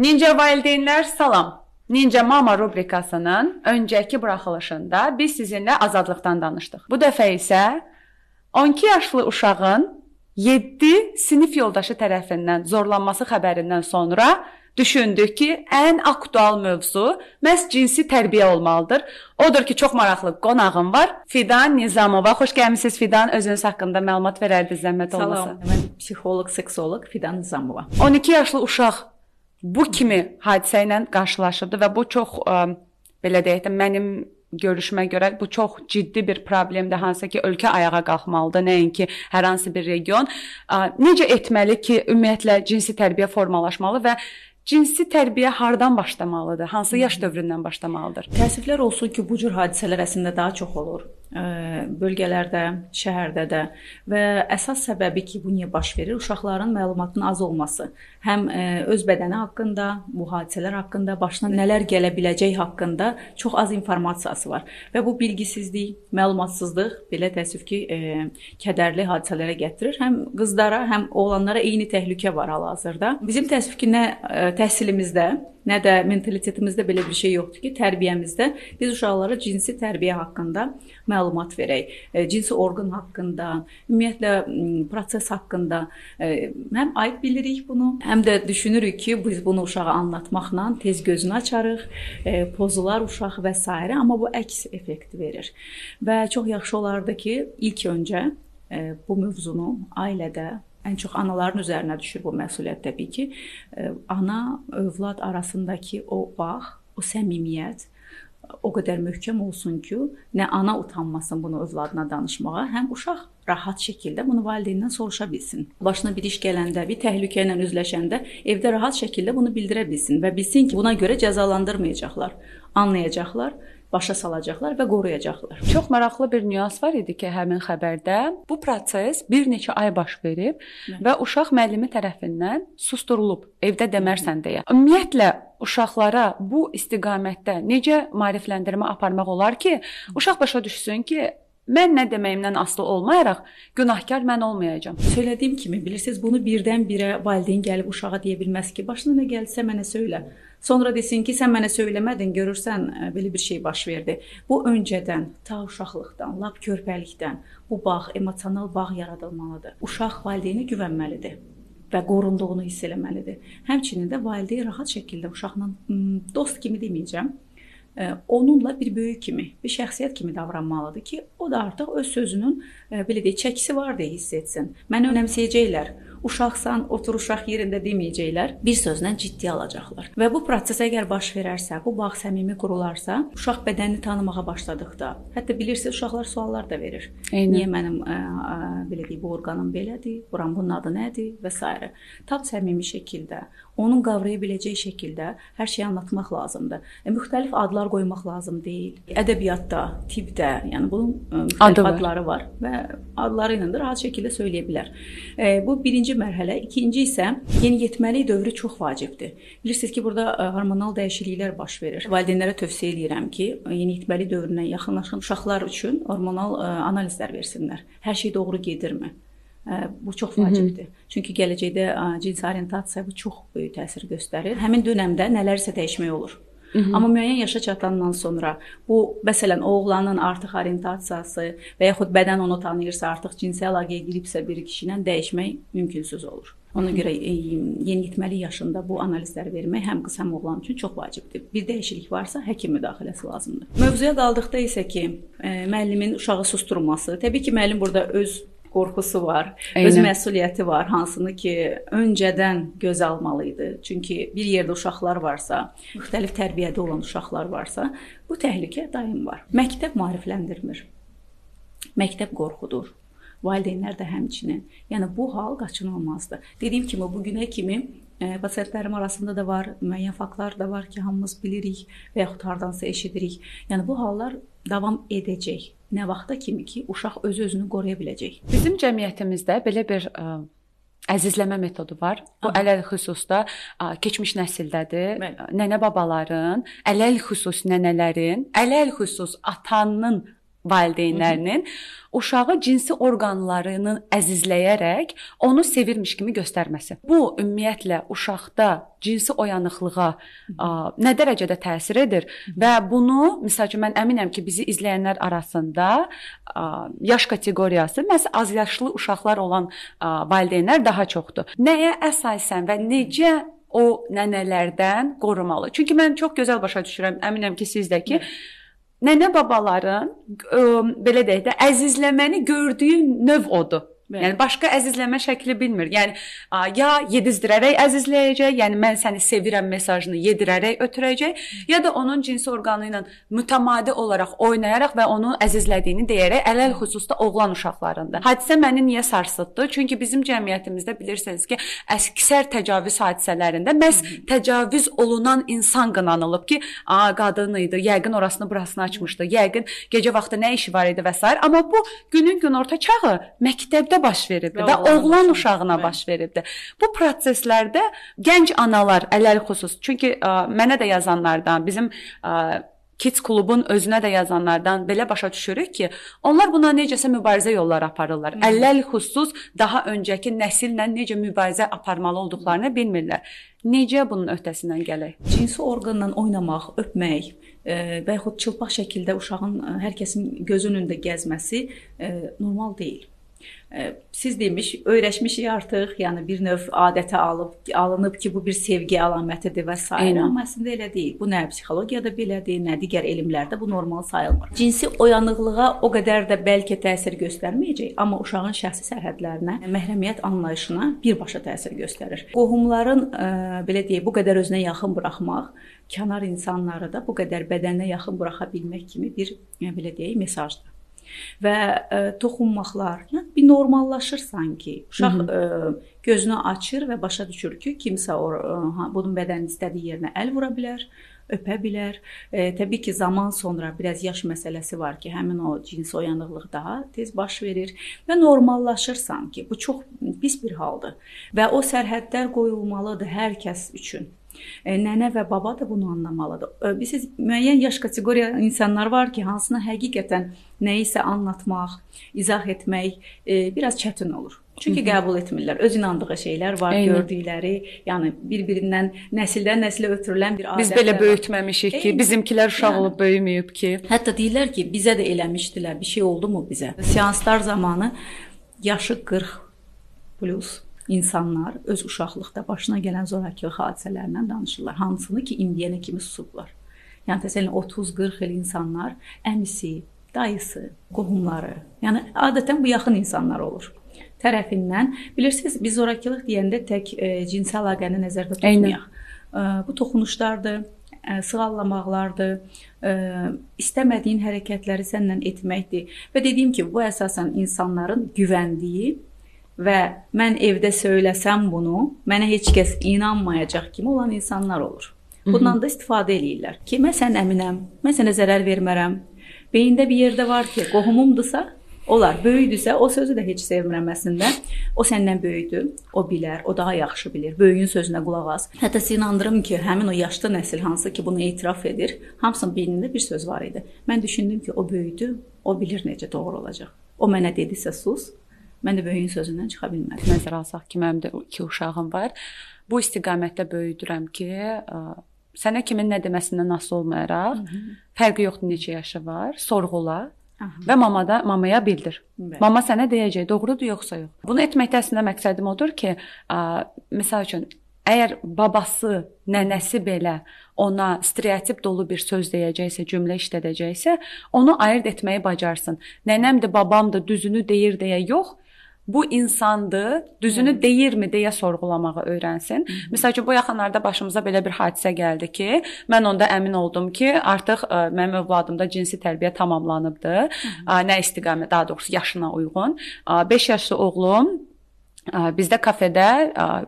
Ninja valideynlər salam. Ninja Mama rubrikasının öncəki buraxılışında biz sizinlə azadlıqdan danışdıq. Bu dəfə isə 12 yaşlı uşağın 7 sinif yoldaşı tərəfindən zorlanması xəbərindən sonra düşündük ki, ən aktual mövzu məhz cinsi tərbiyə olmalıdır. Odur ki, çox maraqlı qonağım var. Fidan Nizamova. Xoş gəlmisiniz Fidan. Özünüz haqqında məlumat verərdiniz zəhmət olmasa. Salam. Mən psixoloq, seksoloq Fidan Nizamova. 12 yaşlı uşaq bu kimi hadisə ilə qarşılaşıbdı və bu çox ə, belə deyək də mənim görüşmə görə bu çox ciddi bir problemdir, hansı ki, ölkə ayağa qalxmalıdır, nəinki hər hansı bir region. Ə, necə etməli ki, ümumiyyətlə cinsi tərbiyə formalaşmalı və cinsi tərbiyə hardan başlamalıdır? Hansı yaş dövründən başlamalıdır? Təəssüflər olsun ki, bu cür hadisələr əslində daha çox olur bölgələrdə, şəhərdə də və əsas səbəbi ki, bu niyə baş verir? Uşaqların məlumatının az olması. Həm öz bədəni haqqında, bu hadisələr haqqında, başına nələr gələ biləcəyi haqqında çox az informasiyası var və bu bilgisizlik, məlumatsızlıq belə təəssüf ki, kədərli hadisələrə gətirir. Həm qızlara, həm oğlanlara eyni təhlükə var hal-hazırda. Bizim təəssüf ki, nə təhsilimizdə, nə də mentalitetimizdə belə bir şey yoxdur ki, tərbiyəmizdə biz uşaqlara cinsi tərbiyə haqqında məlumat verək. E, cinsi orqan haqqında, ümumiyyətlə proses haqqında e, həm ayıb bilirik bunu, həm də düşünürük ki, biz bunu uşağa anlatmaqla tez gözünü açarıq, e, pozular uşaq və s. amma bu əks effekt verir. Və çox yaxşı olardı ki, ilk öncə bu mövzunu ailədə ən çox anaların üzərinə düşür bu məsuliyyət təbii ki. Ana övlad arasındakı o bağ, o səmimiyyət o qədər möhkəm olsun ki, nə ana utanmasın bunu övladına danışmağa, həm uşaq rahat şəkildə bunu valideynindən soruşa bilsin. Başına bir iş gələndə, bir təhlükə ilə üzləşəndə evdə rahat şəkildə bunu bildirə bilsin və bilsin ki, buna görə cəzalandırmayacaqlar, anlayacaqlar başa salacaqlar və qoruyacaqlar. Çox maraqlı bir nüans var idi ki, həmin xəbərdə bu proses bir neçə ay baş verib Hı. və uşaq müəllimi tərəfindən susdurulub, evdə demərsən deyə. Ümumiyyətlə uşaqlara bu istiqamətdə necə maarifləndirmə aparmaq olar ki, uşaq başa düşsün ki, Mən nə deməyimdən asılı olmayaraq günahkar mən olmayacağam. Söylədiyim kimi, bilirsiniz, bunu birdən-birə valideyn gəlib uşağa deyə bilməz ki, başına nə gəlsə mənə söylə. Sonra desin ki, sən mənə söyləmədin, görürsən e, belə bir şey baş verdi. Bu öncədən, ta uşaqlıqdan, lap körpəlikdən bu bağ, emosional bağ yaradılmalıdır. Uşaq valideynə güvənməlidir və qorunduğunu hiss eləməlidir. Həmçinin də valideyn rahat şəkildə uşaqla dost kimi deməyəcəm, onunla bir böyük kimi, bir şəxsiyyət kimi davranmalıdır ki, o da artıq öz sözünün e, belə deyək, çəkisi var deyə hiss etsin. Məni önəmsəyəcəklər uşaqsan, otur uşaq yerində deməyəcəklər, bir sözlə ciddi alacaqlar. Və bu proses əgər baş verərsə, bu bağ səmimi qurularsa, uşaq bədənini tanımağa başladıqda, hətta bilirsiniz, uşaqlar suallar da verir. Eynən. Niyə mənim ə, ə, belə deyim, bu orqanım belədir, buram bunun adı nədir və s. Tam səmimi şəkildə onun qavraya biləcəyi şəkildə hər şeyi anlatmaq lazımdır. E, müxtəlif adlar qoymaq lazım deyil. Ədəbiyyatda, tibbdə, yəni bunun ə, müxtəlif Adı var. adları var və adları ilə də rahat şəkildə söyləyə bilər. E, bu birinci mərhələ, ikinci isə yeniyetməlik dövrü çox vacibdir. Bilirsiniz ki, burada e, hormonal dəyişikliklər baş verir. Valideynlərə tövsiyə edirəm ki, yeniyetməlik dövrünə yaxınlaşan uşaqlar üçün hormonal e, analizlər versinlər. Hər şey doğru gedirmi? Bu çox vacibdir. Çünki gələcəkdə cinsi orientasiya bu çox böyük təsir göstərir. Həmin dövrdə nələrsə dəyişmək olur. Hı -hı. Amma müəyyən yaşa çatandan sonra bu məsələn oğlanın artıq orientasiyası və yaxud bədən onu tanıyırsa, artıq cinsi əlaqəyə giribsə bir kişi ilə dəyişmək mümkünsüz olur. Ona görə e, yeniyetməlik yaşında bu analizləri vermək həm qız həm oğlan üçün çox vacibdir. Bir dəyişiklik varsa həkim müdaxiləsi lazımdır. Mövzuya qaldıqda isə ki, e, müəllimin uşağı susturması, təbii ki, müəllim burada öz qorxusu var, Eynən. öz məsuliyyəti var, hansını ki, öncədən göz almalı idi. Çünki bir yerdə uşaqlar varsa, müxtəlif tərbiyədə olan uşaqlar varsa, bu təhlükə daim var. Məktəb maarifləndirmir. Məktəb qorxudur. Valideynlər də həmçinin. Yəni bu hal qaçınılmazdır. Dediyim kimi bu günə kimi e, pasientlərim arasında da var, müəyyən faktlar da var ki, hamımız bilirik və yaxud hardansa eşidirik. Yəni bu hallar davam edəcək. Nə vaxta kimi ki, uşaq öz-özünü qoruya biləcək. Bizim cəmiyyətimizdə belə bir ə, əzizləmə metodu var. Bu ələl xüsusda ə, keçmiş nəsildədir. Bəli. Nənə babaların, ələl xüsus nənələrin, ələl xüsus atanın valideynlərinin uşağı cinsi orqanlarını əzizləyərək onu sevirmiş kimi göstərməsi. Bu ümumiyyətlə uşaqda cinsi oyanıqlığa ə, nə dərəcədə təsir edir və bunu məsəl üçün mən əminəm ki, bizi izləyənlər arasında ə, yaş kateqoriyası məhz az yaşlı uşaqlar olan ə, valideynlər daha çoxdur. Nəyə əsasən və necə o nənələrdən qorumalı? Çünki mən çox gözəl başa düşürəm, əminəm ki, siz də ki, Hı nənə babaların ə, belə deyək də əzizləməni gördüyü növ odur. Bəli. Yəni başqa əzizləmə şəkli bilmir. Yəni ya yedizdirərək əzizləyəcək, yəni mən səni sevirəm mesajını yedirərək ötürəcək, ya da onun cinsi orqanı ilə mütəmadi olaraq oynayaraq və onu əzizlədiyini deyərək ələl xüsusda oğlan uşaqlarında. Hadisə məni niyə sarsıtdı? Çünki bizim cəmiyyətimizdə bilirsiniz ki, əksər təcavüz hadisələrində məhz təcavüz olunan insan qınanılıb ki, a qadın idi, yəqin orasını burasını açmışdı, yəqin gecə vaxtı nə işi var idi və s. amma bu günün günorta çağı məktəbdə baş veribdi və oğlan uşağına baş veribdi. Bu proseslərdə gənc analar ələl xüsus, çünki ə, mənə də yazanlardan, bizim ə, Kids klubun özünə də yazanlardan belə başa düşürük ki, onlar buna necəsə mübarizə yolları aparırlar. Hı. Əlləl xüsus daha öncəki nəsillə necə mübarizə aparmalı olduqlarını bilmirlər. Necə bunun öhdəsindən gələk? Cinsi orqanla oynamaq, öpmək və yaxud çılpaq şəkildə uşağın hər kəsin göz önündə gəzməsi normal deyil siz demiş, öyrəşmişik artıq, yəni bir növ adətə alıb alınıb ki, bu bir sevgi əlamətidir və s. amma əslində elə deyil. Bu nə psixologiyada belədir, nə digər elmlərdə bu normal sayılmır. Cinsi oyanıqlığa o qədər də bəlkə təsir göstərməyəcək, amma uşağın şəxsi sərhədlərinə, məhrumiyyət anlayışına birbaşa təsir göstərir. Qohumların ə, belə deyək, bu qədər özünə yaxın buraxmaq kənar insanları da bu qədər bədəninə yaxın buraxa bilmək kimi bir belə deyək mesajdır və ə, e, toxunmaqlar, yəni bir normallaşır sanki. Uşaq ə, e, gözünü açır və başa düşür ki, kimsə o ə, e, bunun bədənin istədiyi yerinə əl vura bilər öpə bilər. E, təbii ki, zaman sonra biraz yaş məsələsi var ki, həmin o cinsi oyanıqlıq daha tez baş verir və normallaşırsan ki, bu çox pis bir haldır və o sərhədlər qoyulmalıdır hər kəs üçün. E, nənə və baba da bunu anlamalıdır. E, Bilirsiniz, müəyyən yaş kateqoriya insanlar var ki, hansına həqiqətən nə isə anlatmaq, izah etmək e, biraz çətin olur. Çünki qəbul etmirlər. Öz inandığı şeylər var, Eyni. gördükləri, yəni bir-birindən nəsildən nəslə ötürülən bir adətlər. Biz belə böyütməmişik ki, bizimkilər uşaq yəni, olub böyüməyib ki. Hətta deyirlər ki, bizə də eləmişdilər, bir şey oldu mu bizə? Seanslar zamanı yaşı 40 plus insanlar öz uşaqlıqda başına gələn zorakılıq hadisələrindən danışırlar. Hansını ki, indiyənə kimi susublar. Yəni təsəllən 30-40 il insanlar əmisi, dayısı, qohumları, yəni adətən bu yaxın insanlar olur tərəfindən bilirsiniz biz zorakılıq deyəndə tək e, cinsi əlaqəni nəzərdə tutmayaq. E, bu toxunuşlardır, e, sığallamaqlardır, e, istəmədiyin hərəkətləri səndən etməkdir və dediyim kimi bu əsasən insanların güvəndiyi və mən evdə söyləsəm bunu, mənə heç kəs inanmayacaq kimi olan insanlar olur. Bundan da istifadə eləyirlər ki, mən sən əminəm, mən sənə zərər vermərəm. Beyində bir yerdə var ki, qohumumdursa, olar. Böyüdüsə, o sözü də heç sevmirəm əslində. O səndən böyükdür, o bilər, o daha yaxşı bilir. Böyüyün sözünə qulaq as. Hətta sizə inandırım ki, həmin o yaşlı nəsil hansı ki bunu etiraf edir, hamısının beynində bir söz var idi. Mən düşündüm ki, o böyüdü, o bilir necə doğru olacaq. O mənə dedisə sus, Mən də böyüyün sözündən çıxa bilmədim. Nəzərə alsaq ki, mənim də iki uşağım var. Bu istiqamətdə böyüdürəm ki, sənə kimin nə deməsindən asılı olmayaraq, Hı -hı. fərqi yoxdur neçə yaşı var, sorğula. Aha. Və mamada mamaya bildir. Bəli. Mama sənə deyəcək, doğrudur yoxsa yox. Bunu etməkdə əslində məqsədim odur ki, məsəl üçün əgər babası, nənəsi belə ona stereotip dolu bir söz deyəcəksə, cümlə işlədəcəksə, onu ayırd etməyi bacarsın. Nənəmdir, babamdır, düzünü deyir deyə yox, bu insandır, düzünü Hı. deyirmi deyə sorğulamağı öyrənsin. Hı. Məsəl üçün bu yaxınlarda başımıza belə bir hadisə gəldi ki, mən onda əmin oldum ki, artıq ə, e, mənim övladımda cinsi tərbiyə tamamlanıbdı. Ə, nə istiqamət, daha doğrusu yaşına uyğun. 5 yaşlı oğlum bizdə kafedə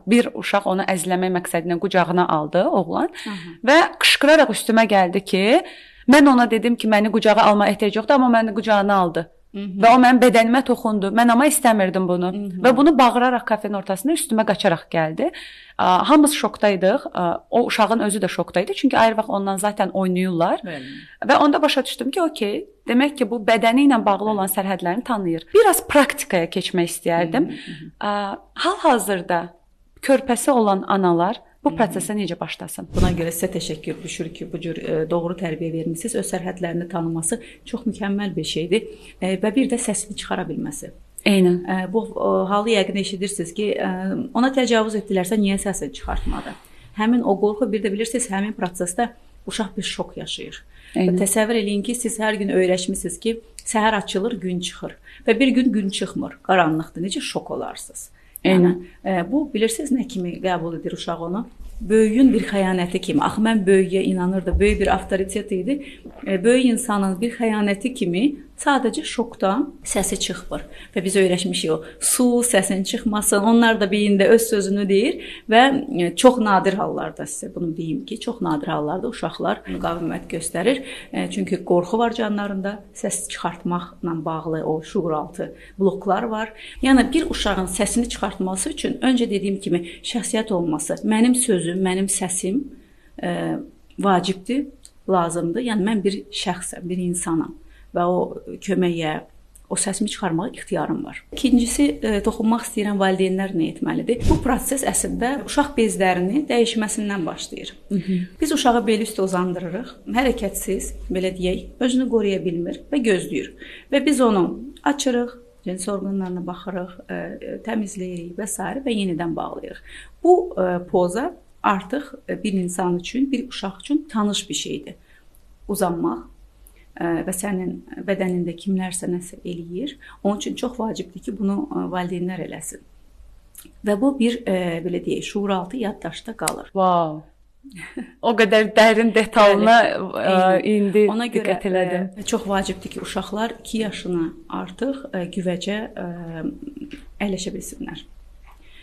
bir uşaq onu əzləmək məqsədilə qucağına aldı oğlan Hı -hı. və qışqıraraq üstümə gəldi ki, mən ona dedim ki, məni qucağa alma ehtiyac yoxdur, amma məni qucağına aldı. Hı -hı. və o mənim bədənimə toxundu. Mən amma istəmirdim bunu Hı -hı. və bunu bağıraraq kafenin ortasında üstümə qaçaraq gəldi. Hamımız şokdaydıq. O uşağın özü də şokdaydı. Çünki ayrı vaxt ondan zaten oynayırlar. Bəli. Və onda başa düşdüm ki, okey, demək ki, bu bədəni ilə bağlı olan sərhədlərini tanıyır. Biraz praktikaya keçmək istəyərdim. Hal-hazırda körpəsi olan analar bu prosesə necə başlasın? Buna görə sizə təşəkkür düşür ki, bu cür e, doğru tərbiyə vermisiniz. Öz sərhədlərini tanıması çox mükəmməl bir şeydir e, və bir də səsini çıxara bilməsi. Eynən. E, bu halı yəqin eşidirsiniz ki, ona təcavüz etdilərsə niyə səsini çıxartmadı? Həmin o qorxu bir də bilirsiniz, həmin prosesdə uşaq bir şok yaşayır. Eynən. Təsəvvür eləyin ki, siz hər gün öyrəşmisiniz ki, səhər açılır, gün çıxır və bir gün gün çıxmır, qaranlıqdır. Necə şok olarsınız? Eynən. E, bu bilirsiniz nə kimi qəbul edir uşaq onu? Böyüyün bir xəyanəti kimi. Axı mən böyüyə inanırdım. Böyük bir avtoritet idi. E, böyük insanın bir xəyanəti kimi Sadəcə şokdan səsi çıxmır və biz öyrəşmişik o su səsinin çıxmasın. Onlar da beyində öz sözünü deyir və e, çox nadir hallarda sizə bunu deyim ki, çox nadir hallarda uşaqlar müqavimət göstərir. E, çünki qorxu var canlarında, səs çıxartmaqla bağlı o şuuraltı bloklar var. Yəni bir uşağın səsini çıxartması üçün öncə dediyim kimi şəxsiyyət olması, mənim sözüm, mənim səsim ə, e, vacibdir, lazımdır. Yəni mən bir şəxsəm, bir insanam və o köməyə, o səsimi çıxarmağa ixtiyarım var. İkincisi, e, toxunmaq istəyirəm valideynlər nə etməlidir? Bu proses əslində uşaq bezlərinin dəyişməsindən başlayır. Hı -hı. Biz uşağı bel üstə uzandırırıq, hərəkətsiz, belə deyək, özünü qoruya bilmir və gözləyir. Və biz onu açırıq, cins orqanlarına baxırıq, ə, e, təmizləyirik və s. və yenidən bağlayırıq. Bu e, poza artıq bir insan üçün, bir uşaq üçün tanış bir şeydir. Uzanmaq, və sənin bədənində kimlərsə nəsə eləyir. Onun üçün çox vacibdir ki, bunu valideynlər eləsin. Və bu bir e, belə deyək, şuuraltı yaddaşda qalır. Wow. o qədər dərin detalına Bəli, indi ona görə elədim. Ə, çox vacibdir ki, uşaqlar 2 yaşına artıq ə, güvəcə ə, əyləşə bilsinlər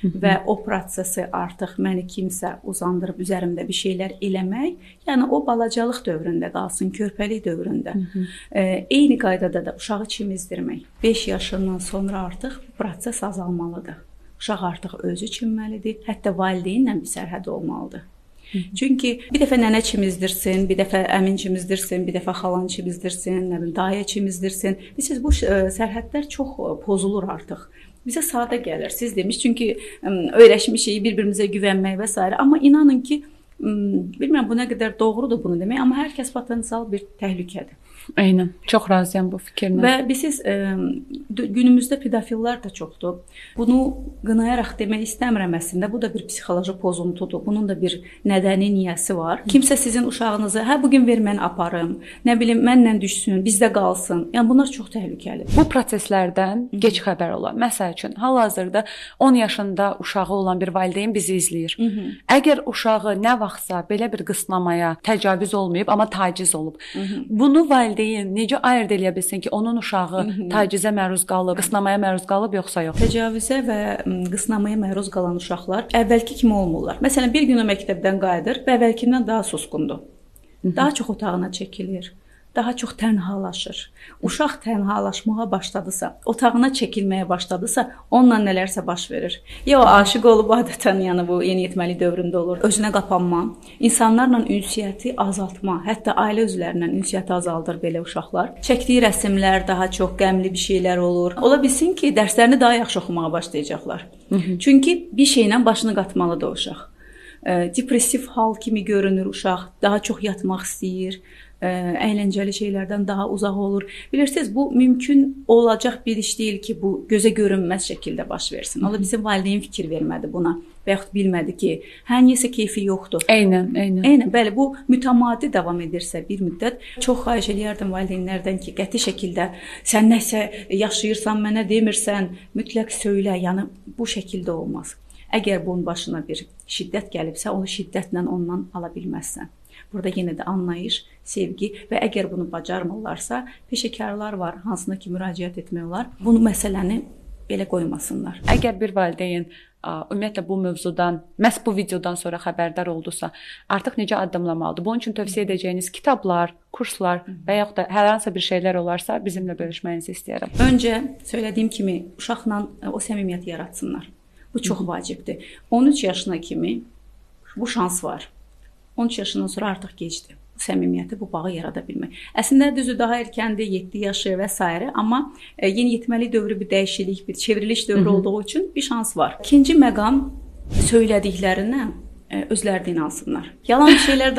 və o prosesi artıq məni kimsə uzandırıb üzərimdə bir şeylər eləmək, yəni o balacalıq dövründə qalsın, körpəlik dövründə. e, eyni qaydada da uşağı çimizdirmək. 5 yaşından sonra artıq proses azalmalıdır. Uşaq artıq özü çimməlidir, hətta valideynlə bir sərhəd olmalıdır. Çünki bir dəfə nənə çimizdirsin, bir dəfə əmin çimizdirsin, bir dəfə xalan çimizdirsin, nə bilim dayı çimizdirsin. Bilirsiniz bu ə, sərhədlər çox pozulur artıq bizə sadə gəlir. Siz demiş, çünki öyrəşmişik bir-birimizə güvənmək və s. amma inanın ki, bilmirəm bu nə qədər doğrudur bunu demək, amma hər kəs potensial bir təhlükədir. Eynən. Çox razıyam bu fikirlə. Və bilirsiniz, ə, günümüzdə pedofillər də çoxdur. Bunu qınayaraq demək istəmirəm əslində. Bu da bir psixoloji pozuntudur. Bunun da bir nədəni, niyyəsi var. Kimsə sizin uşağınızı, "Hə bu gün ver mən aparım." Nə bilim, mənlə düşsün, bizdə qalsın. Yəni bunlar çox təhlükəlidir. Bu proseslərdən gec xəbər olar. Məsəl üçün, hal-hazırda 10 yaşında uşağı olan bir valideyn bizi izləyir. Hı -hı. Əgər uşağı nə vaxtsa belə bir qısnamaya təcavüz olmayıb, amma taciz olub. Hı -hı. Bunu valideyn valideyn necə ayırd eləyə bilsin ki, onun uşağı tacizə məruz qalıb, qısnamaya məruz qalıb yoxsa yox? Təcavüzə və qısnamaya məruz qalan uşaqlar əvvəlki kimi olmurlar. Məsələn, bir gün o məktəbdən qayıdır və əvvəlkindən daha susqundur. Daha çox otağına çəkilir daha çox tənhalaşır. Uşaq tənhalaşmağa başladısa, otağına çəkilməyə başladısa, onunla nələrsə baş verir. Ya o aşiq olub adətən, yəni bu yeniyetməli dövründə olur. Özünə qapanma, insanlarla ünsiyyəti azaltma, hətta ailə üzvlərindən ünsiyyəti azaldır belə uşaqlar. Çəkdiyi rəsmlər daha çox qəmli bir şeylər olur. Ola bilsin ki, dərslərini daha yaxşı oxumağa başlayacaqlar. Çünki bir şeylə başını qatmalıdır o uşaq depressiv hal kimi görünür uşaq, daha çox yatmaq istəyir, əyləncəli şeylərdən daha uzaq olur. Bilirsiniz, bu mümkün olacaq bir iş deyil ki, bu gözə görünməz şəkildə baş versin. Ola bizim valideyn fikir vermədi buna və yaxud bilmədi ki, hə niyəsə keyfi yoxdur. Eynən, eynən. Eynən, bəli, bu mütəmadi davam edirsə bir müddət çox xahiş eləyərdim valideynlərdən ki, qəti şəkildə sən nəsə yaşayırsan, mənə demirsən, mütləq söylə. Yəni bu şəkildə olmaz. Əgər bunun başına bir şiddət gəlibsə, onu şiddətlə ondan ala bilməzsən. Burada yenə də anlayış, sevgi və əgər bunu bacarmırlarsa, peşəkarlar var, hansına ki müraciət etmək olar. Bunu məsələni belə qoymasınlar. Əgər bir valideyn ümumiyyətlə bu mövzudan, məhz bu videodan sonra xəbərdar oldusa, artıq necə addımlamalıdır? Bunun üçün tövsiyə edəcəyiniz kitablar, kurslar və yaxud da hər hansı bir şeylər olarsa bizimlə bölüşməyinizi istəyərəm. Öncə söylədiyim kimi uşaqla e, o səmimiyyəti yaratsınlar. Bu çox vacibdir. 13 yaşına kimi bu şans var. 13 yaşından sonra artıq gecdir. Səmimiyyəti, bu bağı yarada bilmək. Əslində düzü daha erkəndir, 7 yaşı və s. amma e, yeniyetməlik dövrü bir dəyişiklik, bir çevriliş dövrü Hı -hı. olduğu üçün bir şans var. İkinci məqam söylədiklərindən e, özlərini alsınlar. Yalan şeylər